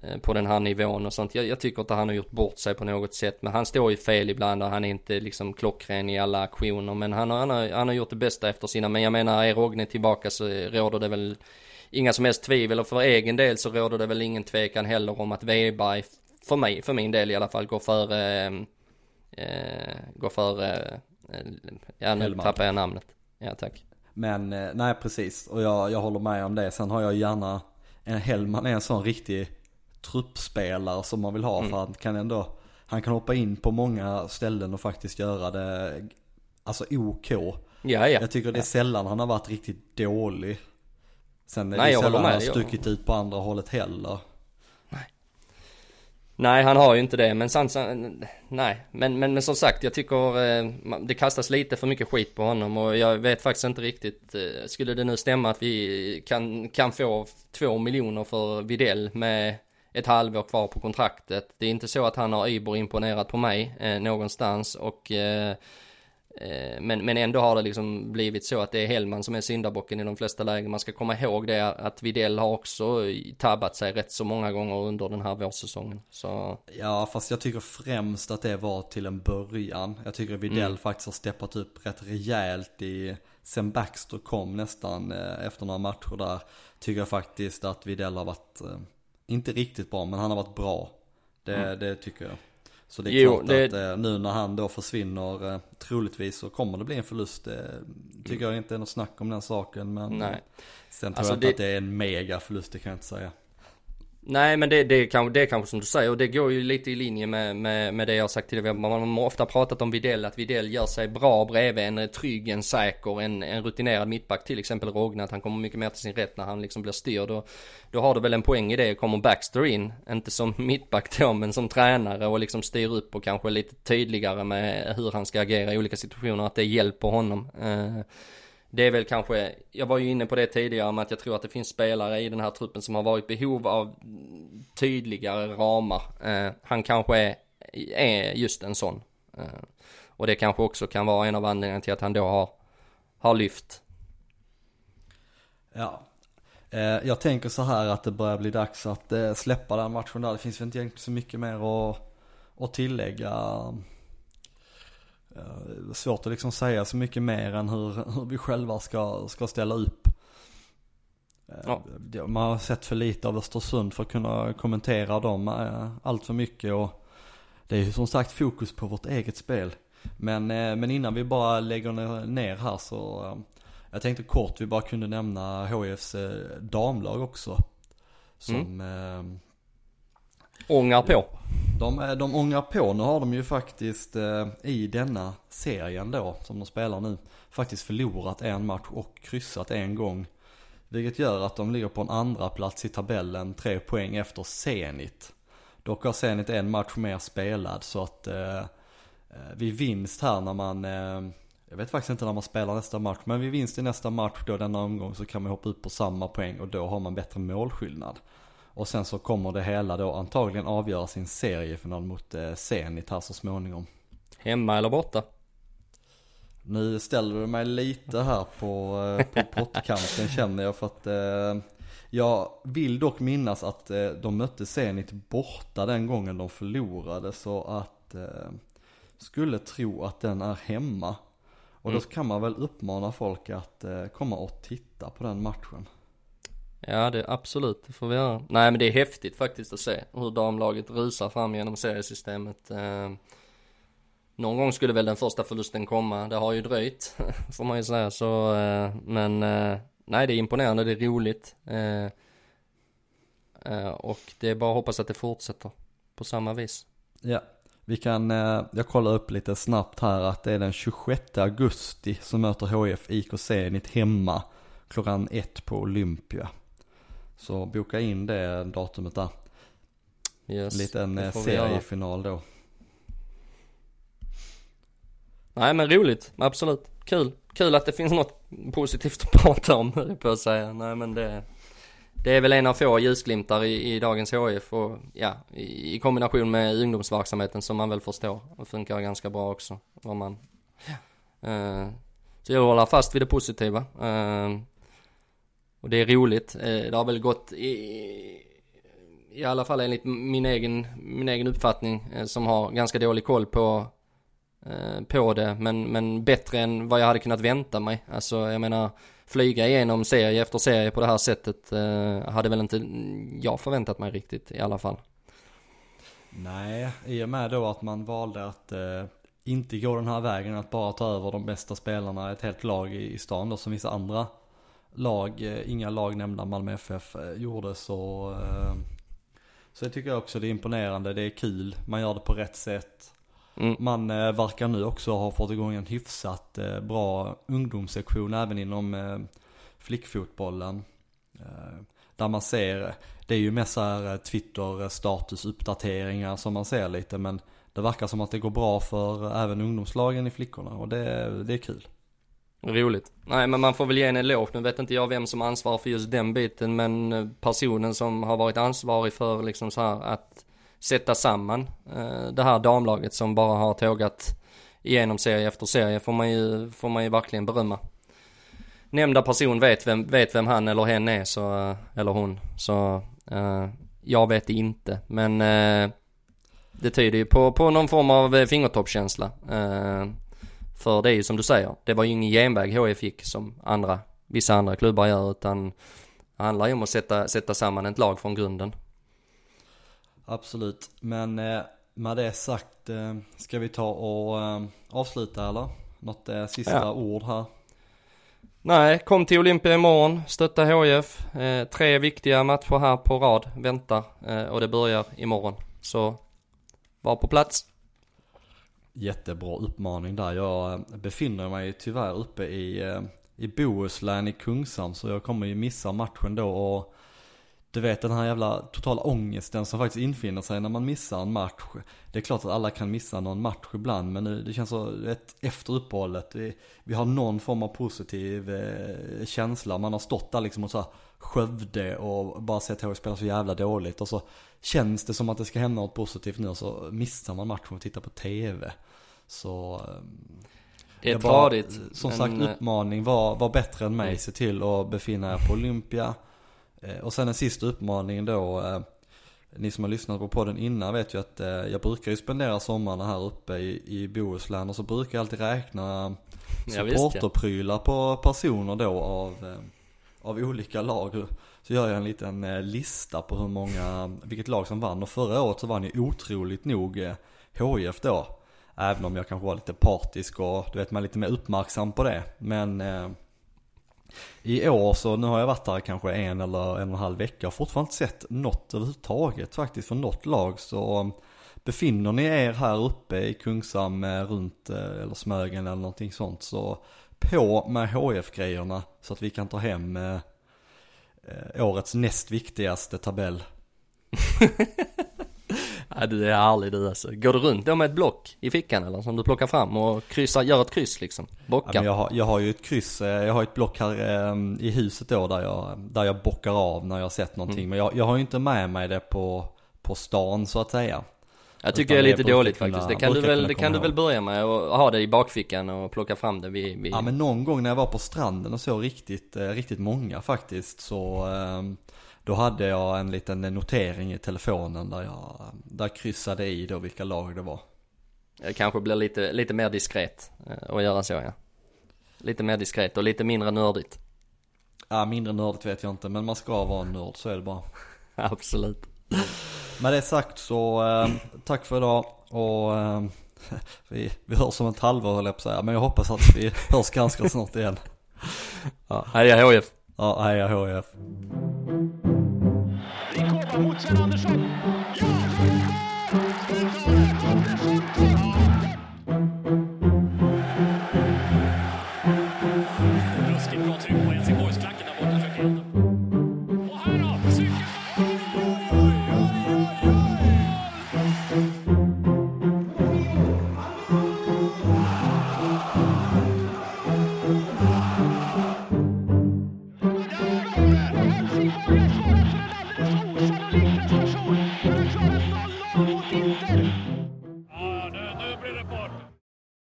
Eh, på den här nivån och sånt. Jag, jag tycker inte han har gjort bort sig på något sätt. Men han står ju fel ibland och han är inte liksom klockren i alla aktioner. Men han har, han har, han har gjort det bästa efter sina. Men jag menar, är Rogne tillbaka så råder det väl inga som helst tvivel och för egen del så råder det väl ingen tvekan heller om att Weberg, för mig, för min del i alla fall, går före, eh, går före, eh, ja nu Hellman. tappar jag namnet. Ja tack. Men eh, nej precis och jag, jag håller med om det. Sen har jag gärna, en Hellman är en sån riktig truppspelare som man vill ha mm. för han kan ändå, han kan hoppa in på många ställen och faktiskt göra det, alltså OK. Ja, ja. Jag tycker det är sällan han har varit riktigt dålig. Sen är nej, det sällan han har stuckit ut på andra hållet heller. Nej. Han har ju inte det, men sant, nej, men, men, men som sagt, jag tycker eh, det kastas lite för mycket skit på honom och jag vet faktiskt inte riktigt, eh, skulle det nu stämma att vi kan, kan få två miljoner för Videll med ett halvår kvar på kontraktet. Det är inte så att han har Ybor imponerat på mig eh, någonstans och Eh, men, men ändå har det liksom blivit så att det är Hellman som är syndabocken i de flesta lägen. Man ska komma ihåg det att Videll har också tabbat sig rätt så många gånger under den här vårsäsongen. Så... Ja, fast jag tycker främst att det var till en början. Jag tycker Videll mm. faktiskt har steppat upp rätt rejält i, sen Baxter kom nästan eh, efter några matcher där. Tycker jag faktiskt att Videll har varit, eh, inte riktigt bra, men han har varit bra. Det, mm. det tycker jag. Så det är jo, klart det... att eh, nu när han då försvinner, eh, troligtvis så kommer det bli en förlust. Det tycker jag inte är något snack om den saken. Men Nej. sen tror alltså jag inte det... att det är en mega förlust, det kan jag inte säga. Nej men det, det, kan, det är kanske som du säger och det går ju lite i linje med, med, med det jag har sagt tidigare. Man har ofta pratat om Videll, att Videll gör sig bra bredvid en eh, trygg, en säker, en, en rutinerad mittback. Till exempel Rogne, att han kommer mycket mer till sin rätt när han liksom blir styrd. Och då har du väl en poäng i det. Kommer Baxter in, inte som mittback då, men som tränare och liksom styr upp och kanske lite tydligare med hur han ska agera i olika situationer. Att det hjälper honom. Eh, det är väl kanske, jag var ju inne på det tidigare med att jag tror att det finns spelare i den här truppen som har varit behov av tydligare ramar. Eh, han kanske är, är just en sån. Eh, och det kanske också kan vara en av anledningarna till att han då har, har lyft. Ja, eh, jag tänker så här att det börjar bli dags att eh, släppa den matchen där. Det finns väl inte egentligen så mycket mer att, att tillägga. Eh, svårt att liksom säga så mycket mer än hur, hur vi själva ska, ska ställa upp. Eh, ja. Man har sett för lite av Östersund för att kunna kommentera dem eh, allt för mycket och det är ju som sagt fokus på vårt eget spel. Men, men innan vi bara lägger ner här så jag tänkte kort vi bara kunde nämna HIFs damlag också. Som mm. Ångar på. De, eh, de ångar på. Nu har de ju faktiskt eh, i denna serien då, som de spelar nu, faktiskt förlorat en match och kryssat en gång. Vilket gör att de ligger på en andra plats i tabellen, tre poäng efter Zenit. Dock har Zenit en match mer spelad så att eh, eh vid vinst här när man, eh, jag vet faktiskt inte när man spelar nästa match, men vid vinst i nästa match då denna omgång så kan man hoppa upp på samma poäng och då har man bättre målskillnad. Och sen så kommer det hela då antagligen avgöra sin seriefinal mot eh, Zenit här så småningom. Hemma eller borta? Nu ställer du mig lite här på, eh, på pottkanten känner jag för att eh, jag vill dock minnas att eh, de mötte Zenit borta den gången de förlorade så att eh, skulle tro att den är hemma. Och mm. då kan man väl uppmana folk att eh, komma och titta på den matchen. Ja det absolut, det får vi göra. Nej men det är häftigt faktiskt att se hur damlaget rusar fram genom seriesystemet. Eh, någon gång skulle väl den första förlusten komma, det har ju dröjt får man ju säga så. Eh, men eh, nej det är imponerande, det är roligt. Eh, eh, och det är bara att hoppas att det fortsätter på samma vis. Ja, vi kan, eh, jag kollar upp lite snabbt här att det är den 26 augusti som möter HF IK Zenit hemma klockan ett på Olympia. Så boka in det datumet där. Yes, Liten eh, seriefinal då. Nej men roligt, absolut. Kul. Kul att det finns något positivt att prata om höll på att säga. Nej men det, det är väl en av få ljusglimtar i, i dagens HF och ja, i, i, kombination med ungdomsverksamheten som man väl förstår och funkar ganska bra också. Vad man, ja. Uh, så jag håller fast vid det positiva. Uh, och det är roligt. Eh, det har väl gått i, i alla fall enligt min egen, min egen uppfattning eh, som har ganska dålig koll på, eh, på det. Men, men bättre än vad jag hade kunnat vänta mig. Alltså jag menar flyga igenom serie efter serie på det här sättet eh, hade väl inte jag förväntat mig riktigt i alla fall. Nej, i och med då att man valde att eh, inte gå den här vägen att bara ta över de bästa spelarna, ett helt lag i, i stan då som vissa andra lag, eh, inga lag nämnda Malmö FF eh, gjorde så eh, Så det tycker jag också det är imponerande, det är kul, man gör det på rätt sätt mm. Man verkar nu också ha fått igång en hyfsat bra ungdomssektion även inom flickfotbollen Där man ser, det är ju mest såhär Twitter statusuppdateringar som man ser lite men det verkar som att det går bra för även ungdomslagen i flickorna och det, det är kul. Roligt. Nej men man får väl ge en eloge. Nu vet inte jag vem som ansvarar för just den biten men eh, personen som har varit ansvarig för liksom så här att sätta samman eh, det här damlaget som bara har tågat igenom serie efter serie får man ju, får man ju verkligen berömma. Nämnda person vet vem, vet vem han eller hen är så, eh, eller hon. Så eh, jag vet inte. Men eh, det tyder ju på, på någon form av eh, fingertoppskänsla. Eh, för det är ju som du säger, det var ju ingen genväg HF gick som andra, vissa andra klubbar gör utan det handlar ju om att sätta, sätta samman ett lag från grunden. Absolut, men eh, med det sagt eh, ska vi ta och eh, avsluta eller? Något sista Ja. ord här? Nej, kom till Olympia imorgon, stötta. Eh, tre viktiga matcher här på rad väntar eh, och det börjar imorgon. Så var på plats. Jättebra uppmaning där. Jag befinner mig tyvärr uppe i, eh, i Bohuslän i Kungshamn så jag kommer ju missa matchen då och du vet den här jävla totala ångesten som faktiskt infinner sig när man missar en match. Det är klart att alla kan missa någon match ibland men nu, det känns så, vet, efter uppehållet, vi, vi har någon form av positiv eh, känsla. Man har stått där liksom och så här Skövde och bara sett HV spela så jävla dåligt och så känns det som att det ska hända något positivt nu och så missar man matchen och tittar på TV. Så Det är tradigt. Som men, sagt, eh, uppmaning, var, var bättre än mig. Mm. Se till att befinna er på Olympia. Eh, Och sen den sista uppmaningen då. eh, Ni som har lyssnat på podden innan vet ju att jag brukar ju spendera sommarna här uppe i, i Bohuslän. Och så brukar jag alltid räkna supporterprylar på personer då av, av olika lag. Så gör jag en liten lista på hur många, vilket lag som vann. Och förra året så vann ju otroligt nog HIF då. Även om jag kanske var lite partisk och du vet man är lite mer uppmärksam på det. Men eh, i år så, nu har jag varit här kanske en eller en och en halv vecka och fortfarande inte sett något överhuvudtaget faktiskt från något lag. Så befinner ni er här uppe i Kungshamn eh, runt, eh, eller Smögen eller någonting sånt så på med HF-grejerna så att vi kan ta hem eh, eh årets näst viktigaste tabell. Ja, du är härlig du alltså. Går du runt då med ett block i fickan eller som du plockar fram och kryssar, gör ett kryss liksom? Ja, Bockar? men jag, har, jag har ju ett kryss, eh, jag har ett block här eh, i huset då där jag, där jag bockar av när jag har sett någonting. Mm. Men jag, jag har ju inte med mig det på, på stan så att säga. jag tycker det är lite dåligt kunna- faktiskt. Det kan du väl, det kan du väl börja med och ha det i bakfickan och plocka fram det vid, vid... Ja men någon gång när jag var på stranden och så riktigt, eh, riktigt många faktiskt så ehm, då hade jag en liten notering i telefonen där jag, där kryssade i då vilka lag det var. Det kanske blir lite, lite mer diskret eh, att göra så ja. Lite mer diskret och lite mindre nördigt. Ja mindre nördigt vet jag inte men man ska vara en nörd så är det bara. Absolut. Med det sagt så ehm, tack för idag och ehm, vi, vi hörs om ett halvår höll jag på säga men jag hoppas att vi hörs ganska snart igen. Ja, heja HF! Ja, heja HIF. Vi kommer mot Sven Andersson. Ja, så är det